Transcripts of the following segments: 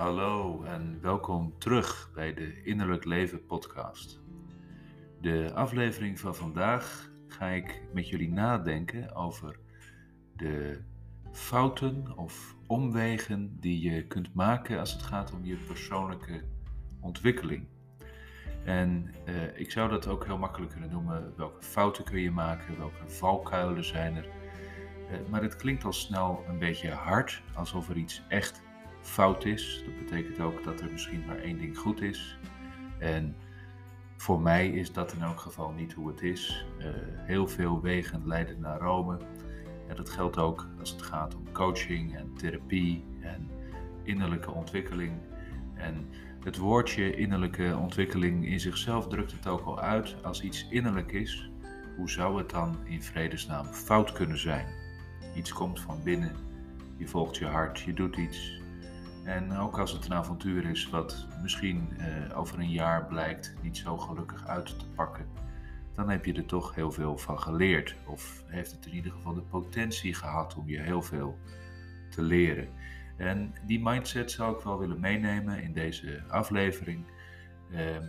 Hallo en welkom terug bij de Innerlijk Leven podcast. De aflevering van vandaag ga ik met jullie nadenken over de fouten of omwegen die je kunt maken als het gaat om je persoonlijke ontwikkeling. En eh, ik zou dat ook heel makkelijk kunnen noemen. Welke fouten kun je maken? Welke valkuilen zijn er? Eh, maar het klinkt al snel een beetje hard, alsof er iets echt fout is. Dat betekent ook dat er misschien maar één ding goed is. En voor mij is dat in elk geval niet hoe het is. Uh, heel veel wegen leiden naar Rome. En dat geldt ook als het gaat om coaching en therapie en innerlijke ontwikkeling. En het woordje innerlijke ontwikkeling in zichzelf drukt het ook al uit. Als iets innerlijk is, hoe zou het dan in vredesnaam fout kunnen zijn? Iets komt van binnen, je volgt je hart, je doet iets. En ook als het een avontuur is wat misschien eh, over een jaar blijkt niet zo gelukkig uit te pakken, dan heb je er toch heel veel van geleerd. Of heeft het in ieder geval de potentie gehad om je heel veel te leren. En die mindset zou ik wel willen meenemen in deze aflevering. Ehm,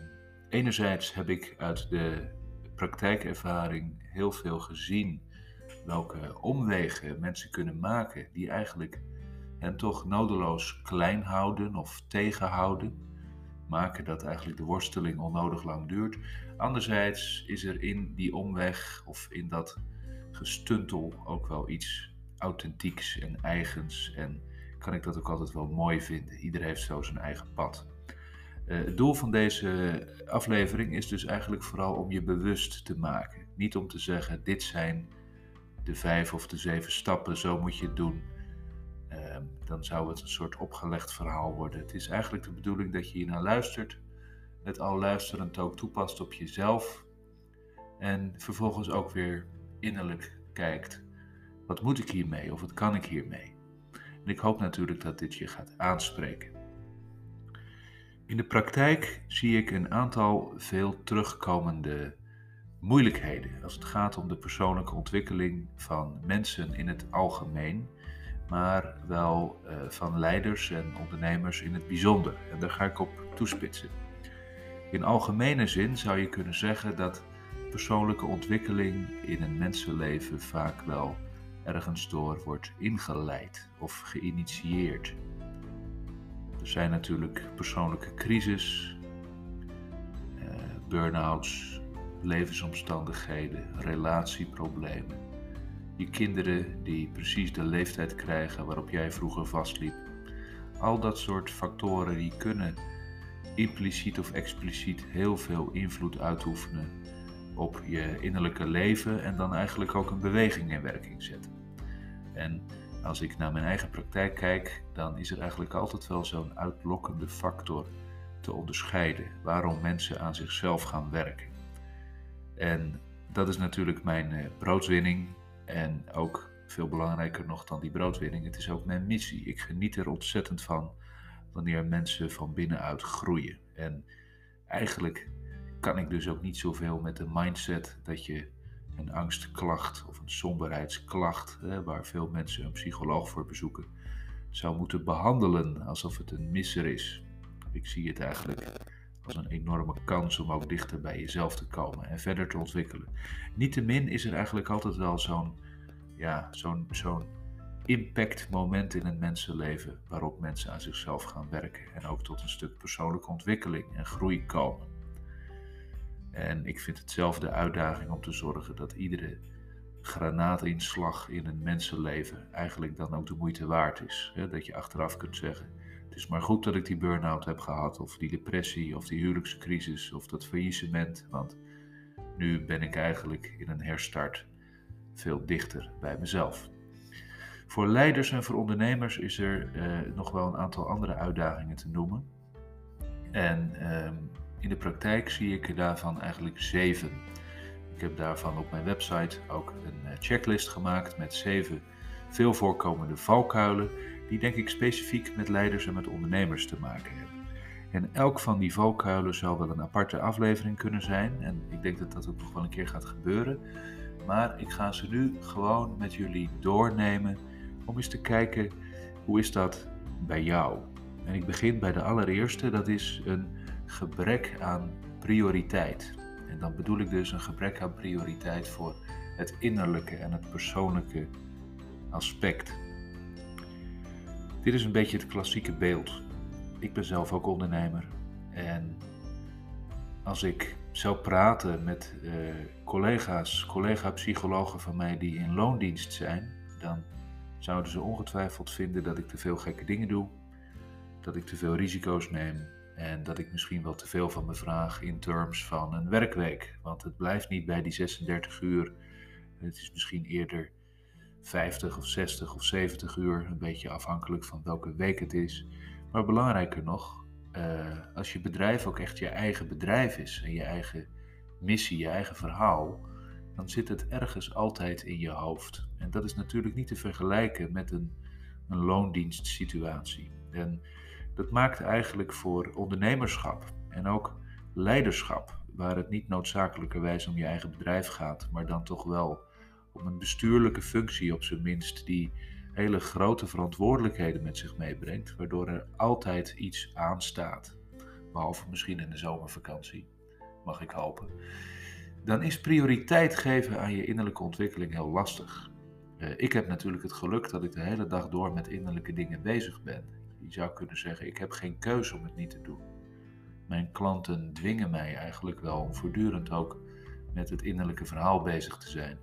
enerzijds heb ik uit de praktijkervaring heel veel gezien welke omwegen mensen kunnen maken die eigenlijk hen toch nodeloos klein houden of tegenhouden. Maken dat eigenlijk de worsteling onnodig lang duurt. Anderzijds is er in die omweg of in dat gestuntel ook wel iets authentieks en eigens en kan ik dat ook altijd wel mooi vinden. Iedereen heeft zo zijn eigen pad. Uh, het doel van deze aflevering is dus eigenlijk vooral om je bewust te maken. Niet om te zeggen: dit zijn de vijf of de zeven stappen, zo moet je het doen. Dan zou het een soort opgelegd verhaal worden. Het is eigenlijk de bedoeling dat je hier naar luistert, het al luisterend ook toepast op jezelf en vervolgens ook weer innerlijk kijkt: wat moet ik hiermee of wat kan ik hiermee? En ik hoop natuurlijk dat dit je gaat aanspreken. In de praktijk zie ik een aantal veel terugkomende moeilijkheden als het gaat om de persoonlijke ontwikkeling van mensen in het algemeen, maar wel uh, van leiders en ondernemers in het bijzonder. En daar ga ik op toespitsen. In algemene zin zou je kunnen zeggen dat persoonlijke ontwikkeling in een mensenleven vaak wel ergens door wordt ingeleid of geïnitieerd. Er zijn natuurlijk persoonlijke crisis, eh, burn-outs, levensomstandigheden, relatieproblemen. Je kinderen die precies de leeftijd krijgen waarop jij vroeger vastliep. Al dat soort factoren die kunnen impliciet of expliciet heel veel invloed uitoefenen op je innerlijke leven en dan eigenlijk ook een beweging in werking zetten. En als ik naar mijn eigen praktijk kijk, dan is er eigenlijk altijd wel zo'n uitlokkende factor te onderscheiden waarom mensen aan zichzelf gaan werken. En dat is natuurlijk mijn uh, broodwinning en ook veel belangrijker nog dan die broodwinning, het is ook mijn missie. Ik geniet er ontzettend van wanneer mensen van binnenuit groeien. En eigenlijk kan ik dus ook niet zoveel met de mindset dat je een angstklacht of een somberheidsklacht, hè, waar veel mensen een psycholoog voor bezoeken, zou moeten behandelen alsof het een misser is. Ik zie het eigenlijk als een enorme kans om ook dichter bij jezelf te komen en verder te ontwikkelen. Niettemin is er eigenlijk altijd wel zo'n ja, zo'n zo'n impact moment in een mensenleven waarop mensen aan zichzelf gaan werken en ook tot een stuk persoonlijke ontwikkeling en groei komen. En ik vind het zelf de uitdaging om te zorgen dat iedere granaatinslag in een mensenleven eigenlijk dan ook de moeite waard is. Dat je achteraf kunt zeggen: Het is maar goed dat ik die burn-out heb gehad, of die depressie, of die huwelijkscrisis, of dat faillissement. Want nu ben ik eigenlijk in een herstart veel dichter bij mezelf. Voor leiders en voor ondernemers is er eh, nog wel een aantal andere uitdagingen te noemen. En ehm, in de praktijk zie ik er daarvan eigenlijk zeven. Ik heb daarvan op mijn website ook een eh, checklist gemaakt met zeven veel voorkomende valkuilen, die denk ik specifiek met leiders en met ondernemers te maken hebben. En elk van die valkuilen zou wel een aparte aflevering kunnen zijn. En ik denk dat dat ook nog wel een keer gaat gebeuren. Maar ik ga ze nu gewoon met jullie doornemen om eens te kijken hoe is dat bij jou? En ik begin bij de allereerste, dat is een gebrek aan prioriteit. En dan bedoel ik dus een gebrek aan prioriteit voor het innerlijke en het persoonlijke aspect. Dit is een beetje het klassieke beeld. Ik ben zelf ook ondernemer. En als ik zou praten met uh, collega's, collega-psychologen van mij die in loondienst zijn, dan zouden ze ongetwijfeld vinden dat ik te veel gekke dingen doe, dat ik te veel risico's neem en dat ik misschien wel te veel van me vraag in terms van een werkweek. Want het blijft niet bij die 36 uur. Het is misschien eerder 50 of 60 of 70 uur, een beetje afhankelijk van welke week het is. Maar belangrijker nog, uh, als je bedrijf ook echt je eigen bedrijf is en je eigen missie, je eigen verhaal, dan zit het ergens altijd in je hoofd. En dat is natuurlijk niet te vergelijken met een, een loondienstsituatie. En dat maakt eigenlijk voor ondernemerschap en ook leiderschap, waar het niet noodzakelijkerwijs om je eigen bedrijf gaat, maar dan toch wel om een bestuurlijke functie op zijn minst, die hele grote verantwoordelijkheden met zich meebrengt, waardoor er altijd iets aanstaat. Behalve misschien in de zomervakantie, mag ik hopen. Dan is prioriteit geven aan je innerlijke ontwikkeling heel lastig. Uh, ik heb natuurlijk het geluk dat ik de hele dag door met innerlijke dingen bezig ben. Je zou kunnen zeggen, ik heb geen keuze om het niet te doen. Mijn klanten dwingen mij eigenlijk wel voortdurend ook met het innerlijke verhaal bezig te zijn.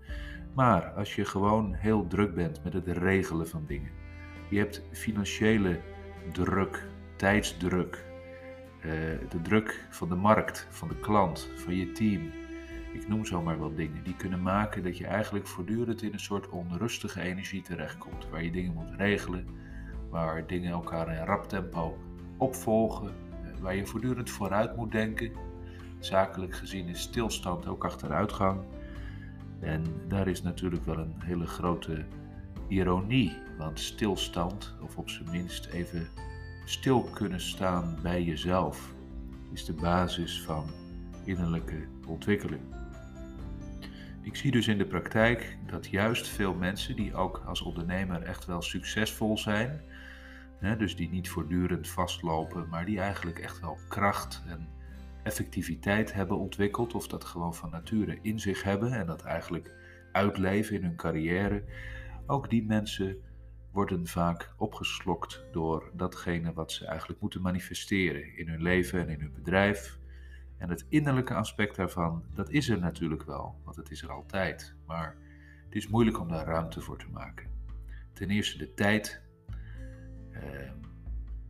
Maar als je gewoon heel druk bent met het regelen van dingen, je hebt financiële druk, tijdsdruk, uh, de druk van de markt, van de klant, van je team. Ik noem zomaar wel dingen die kunnen maken dat je eigenlijk voortdurend in een soort onrustige energie terechtkomt, waar je dingen moet regelen, waar dingen elkaar in rap tempo opvolgen, eh, waar je voortdurend vooruit moet denken. Zakelijk gezien is stilstand ook achteruitgang. En daar is natuurlijk wel een hele grote ironie, want stilstand, of op zijn minst even stil kunnen staan bij jezelf, is de basis van innerlijke ontwikkeling. Ik zie dus in de praktijk dat juist veel mensen die ook als ondernemer echt wel succesvol zijn, dus die niet voortdurend vastlopen, maar die eigenlijk echt wel kracht en effectiviteit hebben ontwikkeld of dat gewoon van nature in zich hebben en dat eigenlijk uitleven in hun carrière, ook die mensen worden vaak opgeslokt door datgene wat ze eigenlijk moeten manifesteren in hun leven en in hun bedrijf. En het innerlijke aspect daarvan, dat is er natuurlijk wel, want het is er altijd. Maar het is moeilijk om daar ruimte voor te maken. Ten eerste de tijd. Eh,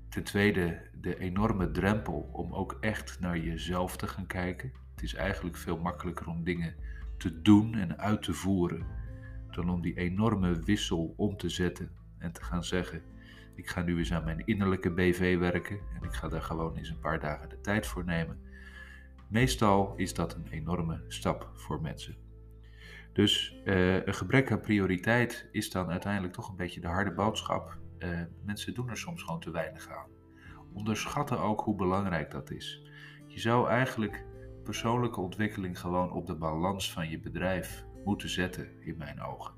ten tweede de enorme drempel om ook echt naar jezelf te gaan kijken. Het is eigenlijk veel makkelijker om dingen te doen en uit te voeren dan om die enorme wissel om te zetten en te gaan zeggen: Ik ga nu eens aan mijn innerlijke BV werken en ik ga daar gewoon eens een paar dagen de tijd voor nemen. Meestal is dat een enorme stap voor mensen. Dus uh, een gebrek aan prioriteit is dan uiteindelijk toch een beetje de harde boodschap. Uh, mensen doen er soms gewoon te weinig aan onderschatten ook hoe belangrijk dat is. Je zou eigenlijk persoonlijke ontwikkeling gewoon op de balans van je bedrijf moeten zetten, in mijn ogen.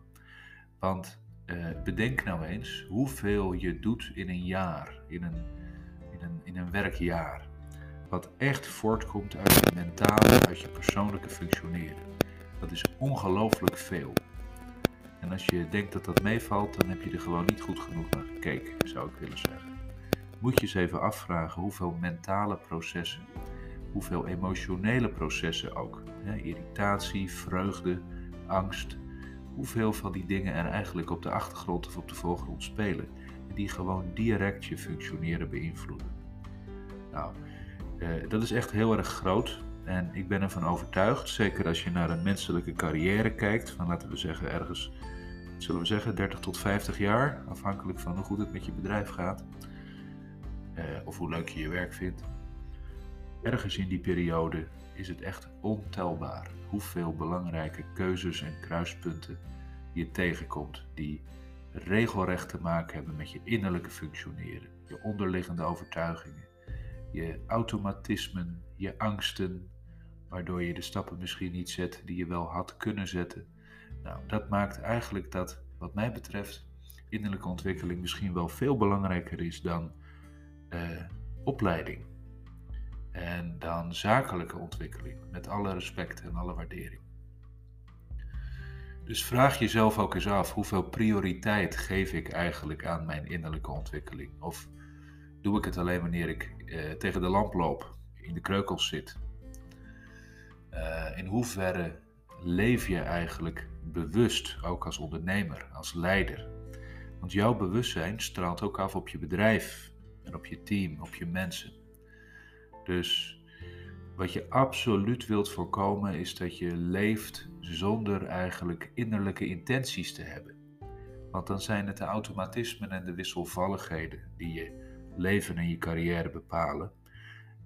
Want uh, bedenk nou eens hoeveel je doet in een jaar, in een, in een, in een werkjaar. Wat echt voortkomt uit je mentale, uit je persoonlijke functioneren. Dat is ongelooflijk veel. En als je denkt dat dat meevalt, dan heb je er gewoon niet goed genoeg naar gekeken, zou ik willen zeggen moet je eens even afvragen hoeveel mentale processen, hoeveel emotionele processen ook, hè, irritatie, vreugde, angst, hoeveel van die dingen er eigenlijk op de achtergrond of op de voorgrond spelen en die gewoon direct je functioneren beïnvloeden. Nou, eh, dat is echt heel erg groot en ik ben ervan overtuigd, zeker als je naar een menselijke carrière kijkt, van laten we zeggen ergens, zullen we zeggen 30 tot 50 jaar, afhankelijk van hoe goed het met je bedrijf gaat of hoe leuk je je werk vindt. Ergens in die periode is het echt ontelbaar hoeveel belangrijke keuzes en kruispunten je tegenkomt die regelrecht te maken hebben met je innerlijke functioneren, je onderliggende overtuigingen, je automatismen, je angsten, waardoor je de stappen misschien niet zet die je wel had kunnen zetten. Nou, dat maakt eigenlijk dat, wat mij betreft, innerlijke ontwikkeling misschien wel veel belangrijker is dan uh, opleiding. En dan zakelijke ontwikkeling, met alle respect en alle waardering. Dus vraag jezelf ook eens af, hoeveel prioriteit geef ik eigenlijk aan mijn innerlijke ontwikkeling? Of doe ik het alleen wanneer ik uh, tegen de lamp loop, in de kreukels zit? Uh, in hoeverre leef je eigenlijk bewust, ook als ondernemer, als leider? Want jouw bewustzijn straalt ook af op je bedrijf op je team, op je mensen. Dus wat je absoluut wilt voorkomen is dat je leeft zonder eigenlijk innerlijke intenties te hebben. Want dan zijn het de automatismen en de wisselvalligheden die je leven en je carrière bepalen.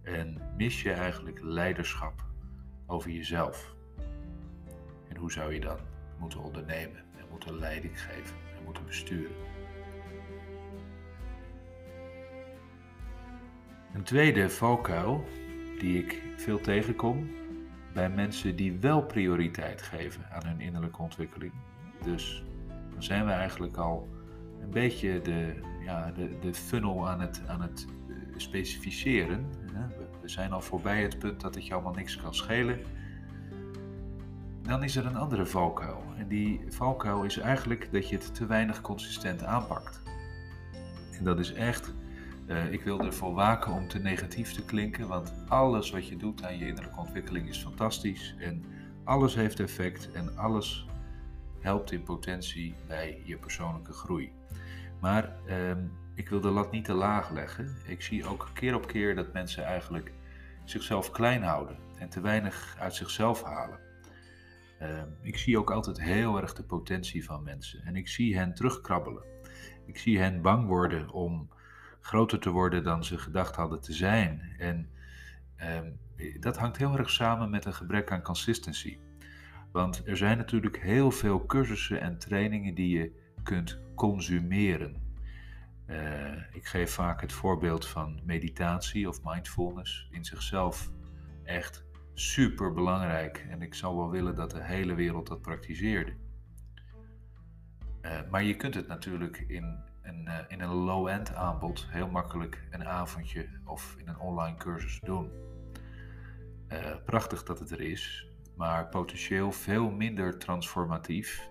En mis je eigenlijk leiderschap over jezelf. En hoe zou je dan moeten ondernemen en moeten leiding geven en moeten besturen? Een tweede valkuil die ik veel tegenkom bij mensen die wel prioriteit geven aan hun innerlijke ontwikkeling. Dus dan zijn we eigenlijk al een beetje de, ja, de, de funnel aan het, aan het eh, specificeren. We zijn al voorbij het punt dat het je allemaal niks kan schelen. Dan is er een andere valkuil. En die valkuil is eigenlijk dat je het te weinig consistent aanpakt. En dat is echt uh, ik wil ervoor waken om te negatief te klinken, want alles wat je doet aan je innerlijke ontwikkeling is fantastisch en alles heeft effect en alles helpt in potentie bij je persoonlijke groei. Maar uh, ik wil de lat niet te laag leggen. Ik zie ook keer op keer dat mensen eigenlijk zichzelf klein houden en te weinig uit zichzelf halen. Uh, ik zie ook altijd heel erg de potentie van mensen en ik zie hen terugkrabbelen. Ik zie hen bang worden om groter te worden dan ze gedacht hadden te zijn. En ehm, dat hangt heel erg samen met een gebrek aan consistency. Want er zijn natuurlijk heel veel cursussen en trainingen die je kunt consumeren. Uh, ik geef vaak het voorbeeld van meditatie of mindfulness in zichzelf echt super belangrijk. En ik zou wel willen dat de hele wereld dat praktiseerde. Uh, maar je kunt het natuurlijk in een, uh, in een low-end aanbod heel makkelijk een avondje of in een online cursus doen. Uh, prachtig dat het er is, maar potentieel veel minder transformatief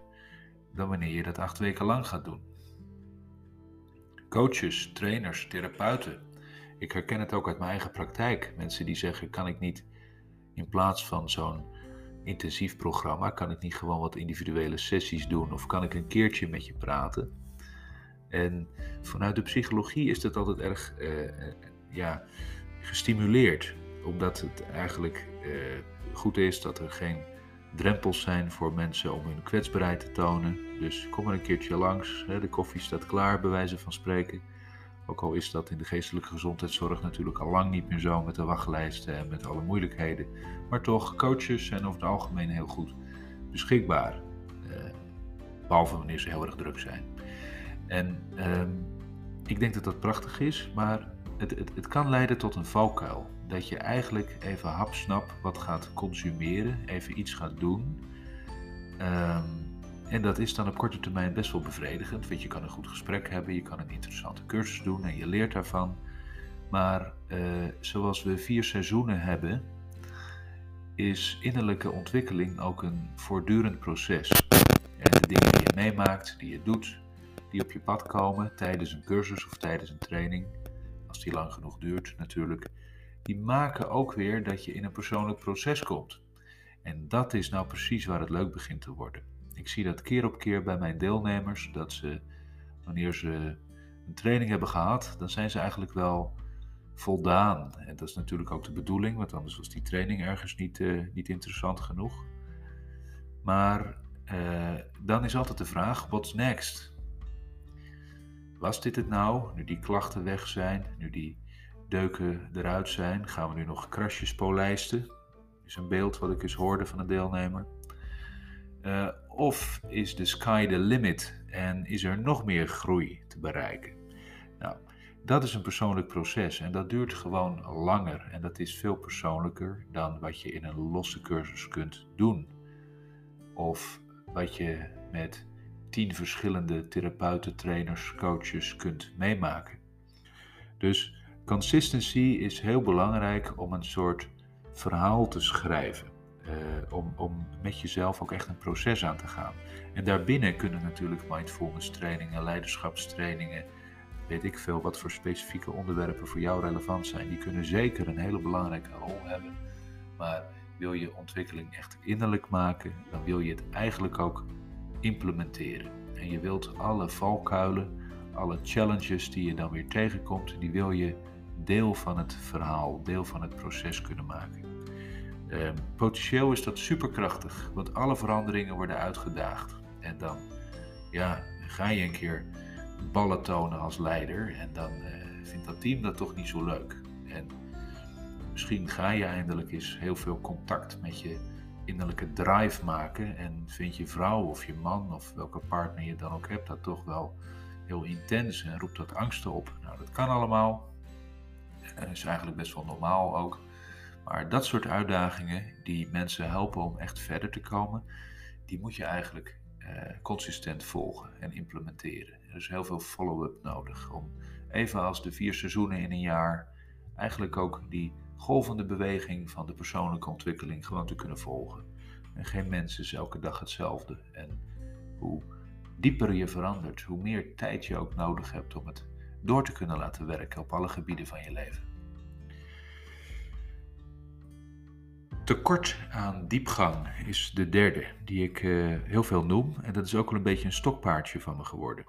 dan wanneer je dat acht weken lang gaat doen. Coaches, trainers, therapeuten. Ik herken het ook uit mijn eigen praktijk. Mensen die zeggen: kan ik niet in plaats van zo'n intensief programma, kan ik niet gewoon wat individuele sessies doen of kan ik een keertje met je praten? En vanuit de psychologie is dat altijd erg uh, ja, gestimuleerd, omdat het eigenlijk uh, goed is dat er geen drempels zijn voor mensen om hun kwetsbaarheid te tonen. Dus kom er een keertje langs, hè, de koffie staat klaar, bij wijze van spreken. Ook al is dat in de geestelijke gezondheidszorg natuurlijk al lang niet meer zo met de wachtlijsten en met alle moeilijkheden. Maar toch, coaches zijn over het algemeen heel goed beschikbaar. behalve wanneer ze heel erg druk zijn. En ehm, ik denk dat dat prachtig is, maar het, het, het kan leiden tot een valkuil. Dat je eigenlijk even hapsnap wat gaat consumeren, even iets gaat doen. Ehm, en dat is dan op korte termijn best wel bevredigend, want je kan een goed gesprek hebben, je kan een interessante cursus doen en je leert daarvan. Maar uh, zoals we vier seizoenen hebben, is innerlijke ontwikkeling ook een voortdurend proces. En de dingen die je meemaakt, die je doet, die op je pad komen tijdens een cursus of tijdens een training, als die lang genoeg duurt natuurlijk, die maken ook weer dat je in een persoonlijk proces komt. En dat is nou precies waar het leuk begint te worden. Ik zie dat keer op keer bij mijn deelnemers, dat ze, wanneer ze een training hebben gehad, dan zijn ze eigenlijk wel voldaan. En dat is natuurlijk ook de bedoeling, want anders was die training ergens niet, uh, niet interessant genoeg. Maar uh, dan is altijd de vraag: what's next? Was dit het nou? Nu die klachten weg zijn, nu die deuken eruit zijn, gaan we nu nog krasjes polijsten? Is een beeld wat ik eens hoorde van een deelnemer. Uh, of is de sky the limit en is er nog meer groei te bereiken? Nou, dat is een persoonlijk proces en dat duurt gewoon langer en dat is veel persoonlijker dan wat je in een losse cursus kunt doen. Of wat je met tien verschillende therapeuten, trainers, coaches kunt meemaken. Dus Consistency is heel belangrijk om een soort verhaal te schrijven. Uh, om, om met jezelf ook echt een proces aan te gaan. En daarbinnen kunnen natuurlijk mindfulness trainingen, leiderschapstrainingen, weet ik veel wat voor specifieke onderwerpen voor jou relevant zijn. Die kunnen zeker een hele belangrijke rol hebben. Maar wil je ontwikkeling echt innerlijk maken, dan wil je het eigenlijk ook implementeren. En je wilt alle valkuilen, alle challenges die je dan weer tegenkomt, die wil je deel van het verhaal, deel van het proces kunnen maken. Ehm, potentieel is dat superkrachtig, want alle veranderingen worden uitgedaagd. En dan ja, ga je een keer ballen tonen als leider en dan uh, vindt dat team dat toch niet zo leuk. En misschien ga je eindelijk eens heel veel contact met je innerlijke drive maken en vind je vrouw of je man of welke partner je dan ook hebt dat toch wel heel intens en roept dat angsten op. Nou, dat kan allemaal. Dat is eigenlijk best wel normaal ook. Maar dat soort uitdagingen die mensen helpen om echt verder te komen, die moet je eigenlijk eh, consistent volgen en implementeren. Er is heel veel follow-up nodig om even als de vier seizoenen in een jaar eigenlijk ook die golvende beweging van de persoonlijke ontwikkeling gewoon te kunnen volgen. En geen mens is elke dag hetzelfde. En hoe dieper je verandert, hoe meer tijd je ook nodig hebt om het door te kunnen laten werken op alle gebieden van je leven. Tekort aan diepgang is de derde die ik uh, heel veel noem. En dat is ook wel een beetje een stokpaardje van me geworden.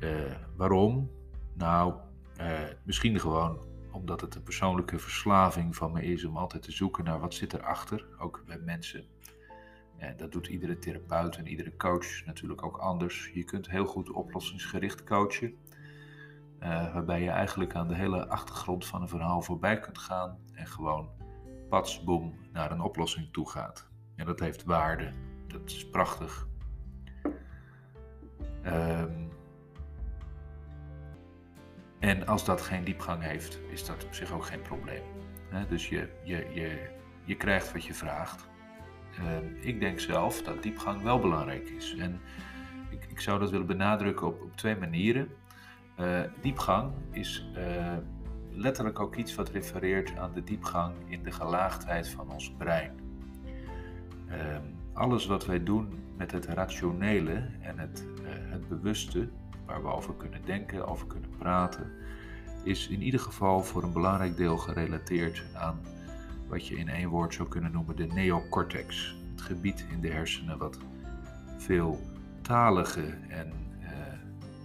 Uh, waarom? Nou, uh, misschien gewoon omdat het een persoonlijke verslaving van me is om altijd te zoeken naar wat zit erachter, ook bij mensen. En dat doet iedere therapeut en iedere coach natuurlijk ook anders. Je kunt heel goed oplossingsgericht coachen, waarbij je eigenlijk aan de hele achtergrond van een verhaal voorbij kunt gaan en gewoon patsboom naar een oplossing toe gaat. En dat heeft waarde. Dat is prachtig. Um, en als dat geen diepgang heeft, is dat op zich ook geen probleem. dus je, je, je, je krijgt wat je vraagt. Um, ik denk zelf dat diepgang wel belangrijk is. En ik, ik zou dat willen benadrukken op, op twee manieren. Uh, diepgang is uh, letterlijk ook iets wat refereert aan de diepgang in de gelaagdheid van ons brein. Ehm, alles wat wij doen met het rationele en het, het bewuste, waar we over kunnen denken, over kunnen praten, is in ieder geval voor een belangrijk deel gerelateerd aan wat je in één woord zou kunnen noemen de neocortex. Het gebied in de hersenen wat veel talige en uh,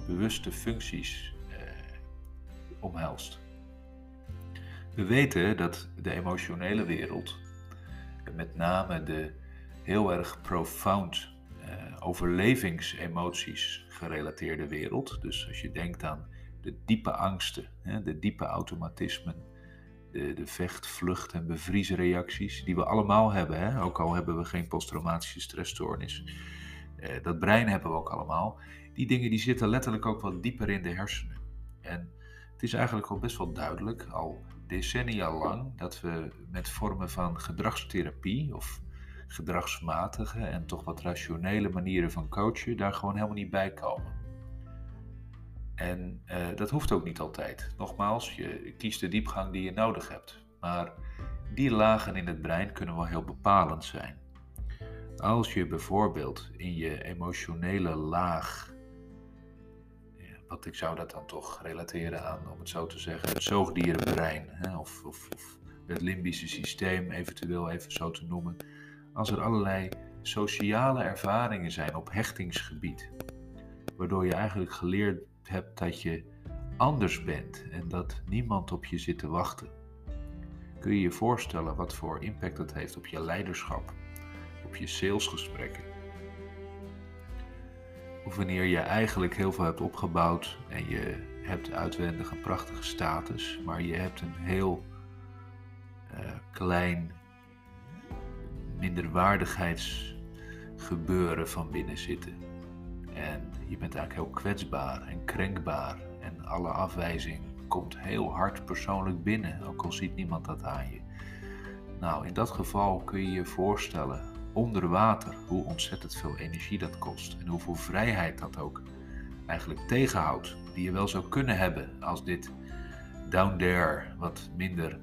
bewuste functies uh, omhelst. We weten dat de emotionele wereld, met name de heel erg profound uh, overlevingsemoties gerelateerde wereld, dus als je denkt aan de diepe angsten, hè, de diepe automatismen, de, de vecht, vlucht en bevriesreacties, die we allemaal hebben, hè, ook al hebben we geen posttraumatische stressstoornis. Uh, dat brein hebben we ook allemaal. Die dingen die zitten letterlijk ook wat dieper in de hersenen. En het is eigenlijk al best wel duidelijk, al decennia lang dat we met vormen van gedragstherapie of gedragsmatige en toch wat rationele manieren van coachen daar gewoon helemaal niet bij komen. En uh, dat hoeft ook niet altijd. Nogmaals, je kiest de diepgang die je nodig hebt. Maar die lagen in het brein kunnen wel heel bepalend zijn. Als je bijvoorbeeld in je emotionele laag want ik zou dat dan toch relateren aan, om het zo te zeggen, het zoogdierenbrein. Hè, of, of het limbische systeem, eventueel even zo te noemen. Als er allerlei sociale ervaringen zijn op hechtingsgebied. Waardoor je eigenlijk geleerd hebt dat je anders bent en dat niemand op je zit te wachten. Kun je je voorstellen wat voor impact dat heeft op je leiderschap, op je salesgesprekken, of wanneer je eigenlijk heel veel hebt opgebouwd en je hebt uitwendig een prachtige status, maar je hebt een heel uh, klein minderwaardigheidsgebeuren van binnen zitten. En je bent eigenlijk heel kwetsbaar en krenkbaar. En alle afwijzing komt heel hard persoonlijk binnen, ook al ziet niemand dat aan je. Nou, in dat geval kun je je voorstellen onder water, hoe ontzettend veel energie dat kost en hoeveel vrijheid dat ook eigenlijk tegenhoudt, die je wel zou kunnen hebben als dit down there wat minder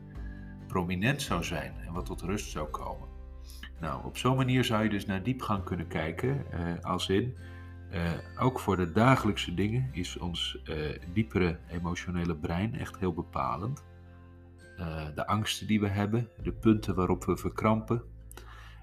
prominent zou zijn en wat tot rust zou komen. Nou, op zo'n manier zou je dus naar diepgang kunnen kijken, uh, als in, uh, ook voor de dagelijkse dingen is ons uh, diepere emotionele brein echt heel bepalend. de angsten die we hebben, de punten waarop we verkrampen,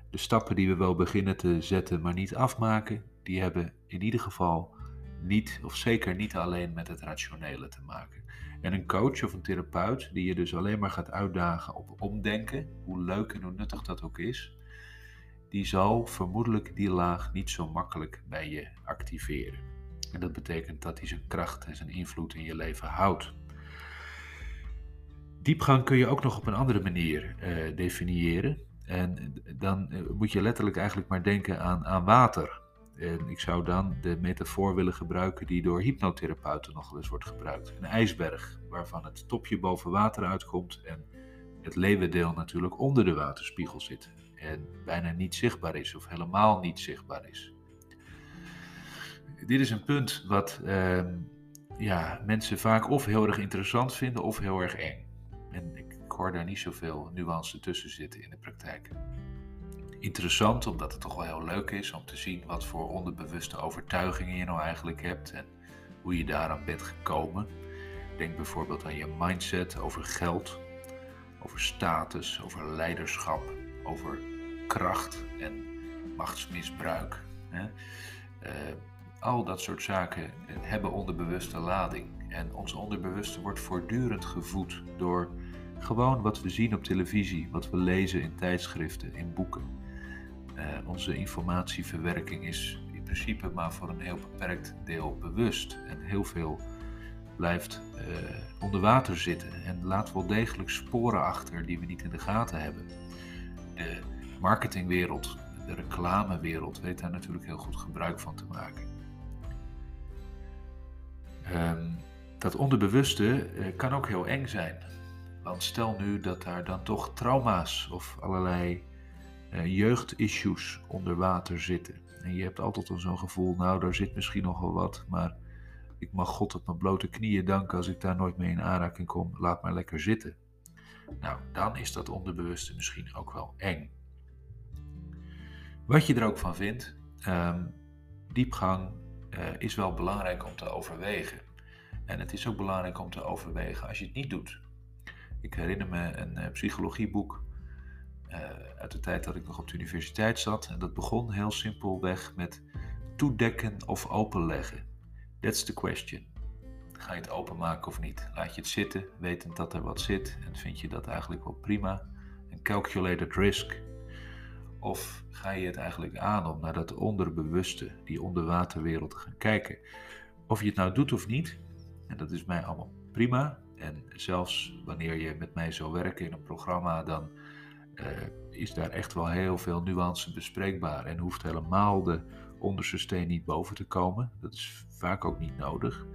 de stappen die we wel beginnen te zetten, maar niet afmaken, die hebben in ieder geval niet, of zeker niet alleen met het rationele te maken. En een coach of een therapeut die je dus alleen maar gaat uitdagen op omdenken, hoe leuk en hoe nuttig dat ook is, die zal vermoedelijk die laag niet zo makkelijk bij je activeren. En dat betekent dat hij zijn kracht en zijn invloed in je leven houdt. Diepgang kun je ook nog op een andere manier uh, definiëren. En dan eh, moet je letterlijk eigenlijk maar denken aan, aan water. En ik zou dan de metafoor willen gebruiken die door hypnotherapeuten nog wel eens wordt gebruikt. Een ijsberg waarvan het topje boven water uitkomt en het leeuwendeel natuurlijk onder de waterspiegel zit. En bijna niet zichtbaar is of helemaal niet zichtbaar is. Dit is een punt wat uh, ja, mensen vaak of heel erg interessant vinden of heel erg eng. En ik hoor daar niet zoveel nuance tussen zitten in de praktijk interessant, omdat het toch wel heel leuk is om te zien wat voor onderbewuste overtuigingen je nou eigenlijk hebt en hoe je daaraan bent gekomen. Denk bijvoorbeeld aan je mindset over geld, over status, over leiderschap, over kracht en machtsmisbruik. Hè. Uh, al dat soort zaken hebben onderbewuste lading. En ons onderbewuste wordt voortdurend gevoed door gewoon wat we zien op televisie, wat we lezen in tijdschriften, in boeken. Uh, onze informatieverwerking is in principe maar voor een heel beperkt deel bewust. En heel veel blijft onder water zitten en laat wel degelijk sporen achter die we niet in de gaten hebben. De marketingwereld, de reclamewereld weet daar natuurlijk heel goed gebruik van te maken. Um, dat onderbewuste uh, kan ook heel eng zijn. Want stel nu dat daar dan toch trauma's of allerlei uh, jeugdissues onder water zitten. En je hebt altijd al zo'n gevoel, nou daar zit misschien nog wel wat, maar ik mag God op mijn blote knieën danken als ik daar nooit mee in aanraking kom. Laat maar lekker zitten. Nou, dan is dat onderbewuste misschien ook wel eng. Wat je er ook van vindt, um, diepgang uh, is wel belangrijk om te overwegen. En het is ook belangrijk om te overwegen als je het niet doet. Ik herinner me een uh, psychologieboek uh, uit de tijd dat ik nog op de universiteit zat. En dat begon heel simpelweg met toedekken of openleggen. That's the question. Ga je het openmaken of niet? Laat je het zitten, wetend dat er wat zit en vind je dat eigenlijk wel prima? Een calculated risk. Of ga je het eigenlijk aan om naar dat onderbewuste, die onderwaterwereld te gaan kijken? Of je het nou doet of niet, en dat is mij allemaal prima. En zelfs wanneer je met mij zou werken in een programma, dan uh, is daar echt wel heel veel nuance bespreekbaar en hoeft helemaal de onderste steen niet boven te komen. Dat is vaak ook niet nodig.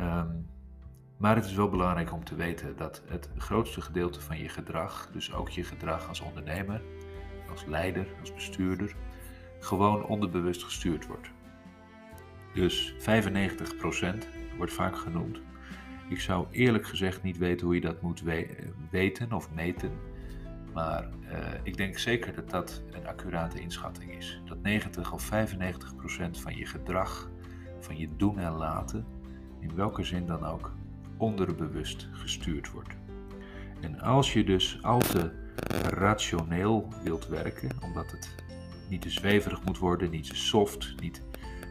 Um, maar het is wel belangrijk om te weten dat het grootste gedeelte van je gedrag, dus ook je gedrag als ondernemer, als leider, als bestuurder, gewoon onderbewust gestuurd wordt. Dus 95% wordt vaak genoemd. Ik zou eerlijk gezegd niet weten hoe je dat moet weten of meten. Maar uh, ik denk zeker dat dat een accurate inschatting is. Dat 90 of 95 procent van je gedrag, van je doen en laten, in welke zin dan ook, onderbewust gestuurd wordt. En als je dus al te rationeel wilt werken, omdat het niet te zweverig moet worden, niet te soft, niet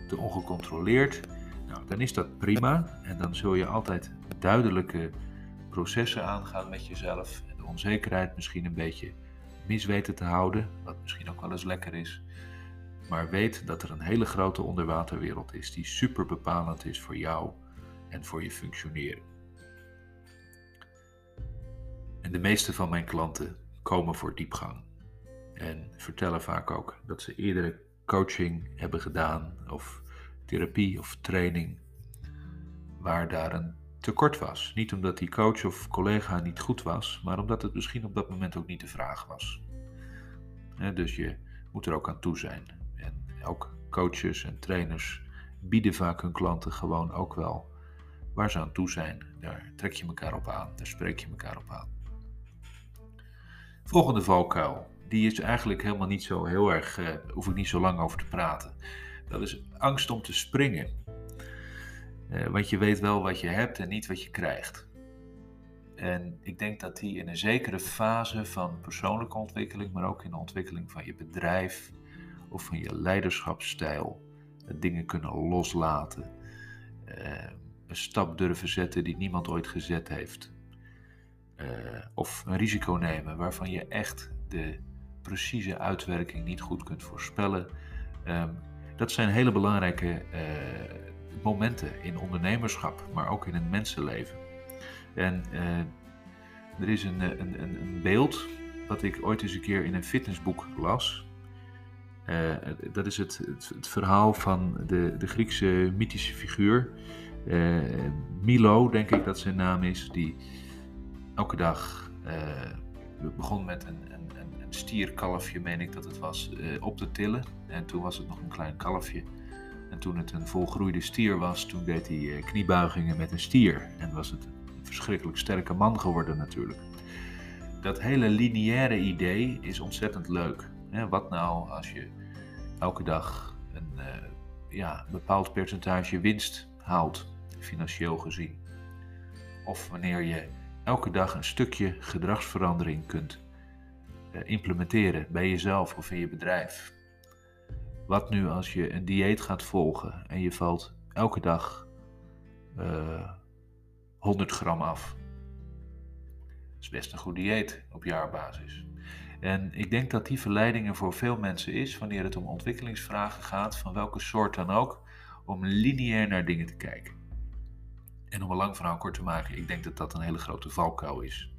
te ongecontroleerd, nou, dan is dat prima. En dan zul je altijd duidelijke processen aangaan met jezelf onzekerheid misschien een beetje mis weten te houden, wat misschien ook wel eens lekker is. Maar weet dat er een hele grote onderwaterwereld is die super bepalend is voor jou en voor je functioneren. En de meeste van mijn klanten komen voor diepgang en vertellen vaak ook dat ze eerdere coaching hebben gedaan of therapie of training waar daar een tekort was. Niet omdat die coach of collega niet goed was, maar omdat het misschien op dat moment ook niet de vraag was. dus je moet er ook aan toe zijn. En ook coaches en trainers bieden vaak hun klanten gewoon ook wel waar ze aan toe zijn. Daar trek je elkaar op aan, daar spreek je elkaar op aan. Volgende valkuil, die is eigenlijk helemaal niet zo heel erg, uh, hoef ik niet zo lang over te praten. Dat is angst om te springen. Uh, want je weet wel wat je hebt en niet wat je krijgt. En ik denk dat die in een zekere fase van persoonlijke ontwikkeling, maar ook in de ontwikkeling van je bedrijf of van je leiderschapsstijl, dingen kunnen loslaten. Een stap durven zetten die niemand ooit gezet heeft. Uh, of een risico nemen waarvan je echt de precieze uitwerking niet goed kunt voorspellen. Um, dat zijn hele belangrijke uh, momenten in ondernemerschap, maar ook in het mensenleven. En uh, er is een, een, een, beeld wat ik ooit eens een keer in een fitnessboek las. Dat is het, het, het, verhaal van de, de Griekse mythische figuur. Uh, Milo, denk ik dat zijn naam is, die elke dag uh, begon met een, een, een, stierkalfje, meen ik dat het was, op te tillen. En toen was het nog een klein kalfje. En toen het een volgroeide stier was, toen deed hij kniebuigingen met een stier. En was het een verschrikkelijk sterke man geworden natuurlijk. Dat hele lineaire idee is ontzettend leuk. Wat nou als je elke dag een ja, bepaald percentage winst haalt, financieel gezien? Of wanneer je elke dag een stukje gedragsverandering kunt uh, implementeren bij jezelf of in je bedrijf? Wat nu als je een dieet gaat volgen en je valt elke dag uh, eh, 100 gram af? Dat is best een goed dieet op jaarbasis. En ik denk dat die verleiding er voor veel mensen is wanneer het om ontwikkelingsvragen gaat, van welke soort dan ook, om lineair naar dingen te kijken. En om een lang verhaal kort te maken, ik denk dat dat een hele grote valkuil is.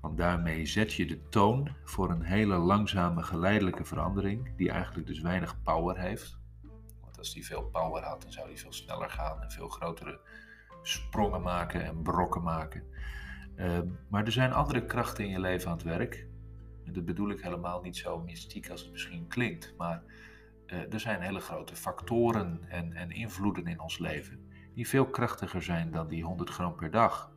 Want daarmee zet je de toon voor een hele langzame, geleidelijke verandering, die eigenlijk dus weinig power heeft. Want als die veel power had, dan zou die veel sneller gaan en veel grotere sprongen maken en brokken maken. Uh, maar er zijn andere krachten in je leven aan het werk en dat bedoel ik helemaal niet zo mystiek als het misschien klinkt, maar uh, er zijn hele grote factoren en, en invloeden in ons leven die veel krachtiger zijn dan die 100 gram per dag.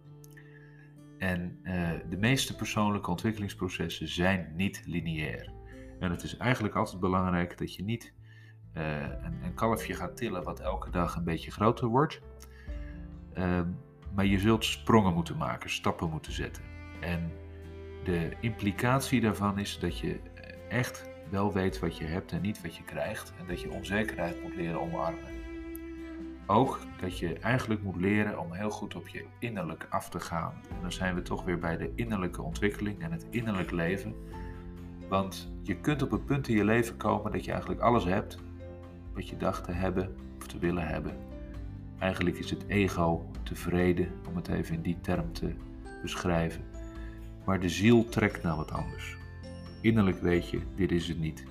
En uh, de meeste persoonlijke ontwikkelingsprocessen zijn niet lineair. En het is eigenlijk altijd belangrijk dat je niet uh, een, een, kalfje gaat tillen wat elke dag een beetje groter wordt. Uh, maar je zult sprongen moeten maken, stappen moeten zetten. En de implicatie daarvan is dat je echt wel weet wat je hebt en niet wat je krijgt. En dat je onzekerheid moet leren omarmen. Ook dat je eigenlijk moet leren om heel goed op je innerlijk af te gaan. En dan zijn we toch weer bij de innerlijke ontwikkeling en het innerlijk leven. Want je kunt op een punt in je leven komen dat je eigenlijk alles hebt wat je dacht te hebben of te willen hebben. Eigenlijk is het ego tevreden, om het even in die term te beschrijven. Maar de ziel trekt naar wat anders. Innerlijk weet je, dit is het niet.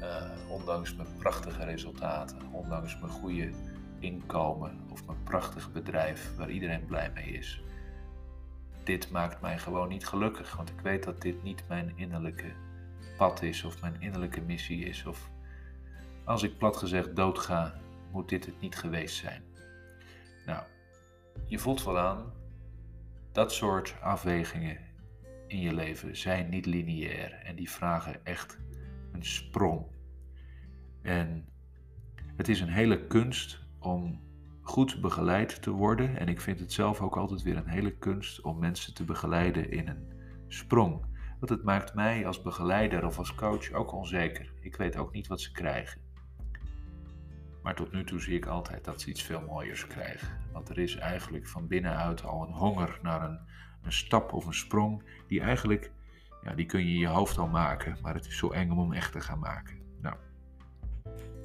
Uh, ondanks mijn prachtige resultaten, ondanks mijn goede inkomen of mijn prachtig bedrijf waar iedereen blij mee is. Dit maakt mij gewoon niet gelukkig, want ik weet dat dit niet mijn innerlijke pad is of mijn innerlijke missie is. Of als ik plat gezegd doodga, moet dit het niet geweest zijn. Nou, je voelt wel aan dat soort afwegingen in je leven zijn niet lineair en die vragen echt een sprong. En het is een hele kunst om goed begeleid te worden. En ik vind het zelf ook altijd weer een hele kunst om mensen te begeleiden in een sprong. Want het maakt mij als begeleider of als coach ook onzeker. Ik weet ook niet wat ze krijgen. Maar tot nu toe zie ik altijd dat ze iets veel mooiers krijgen. Want er is eigenlijk van binnenuit al een honger naar een, een stap of een sprong. Die eigenlijk, ja, die kun je in je hoofd al maken. Maar het is zo eng om hem echt te gaan maken. Nou,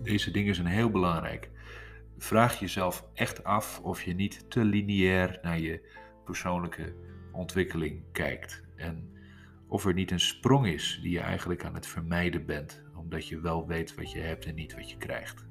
deze dingen zijn heel belangrijk. Vraag jezelf echt af of je niet te lineair naar je persoonlijke ontwikkeling kijkt. En of er niet een sprong is die je eigenlijk aan het vermijden bent, omdat je wel weet wat je hebt en niet wat je krijgt.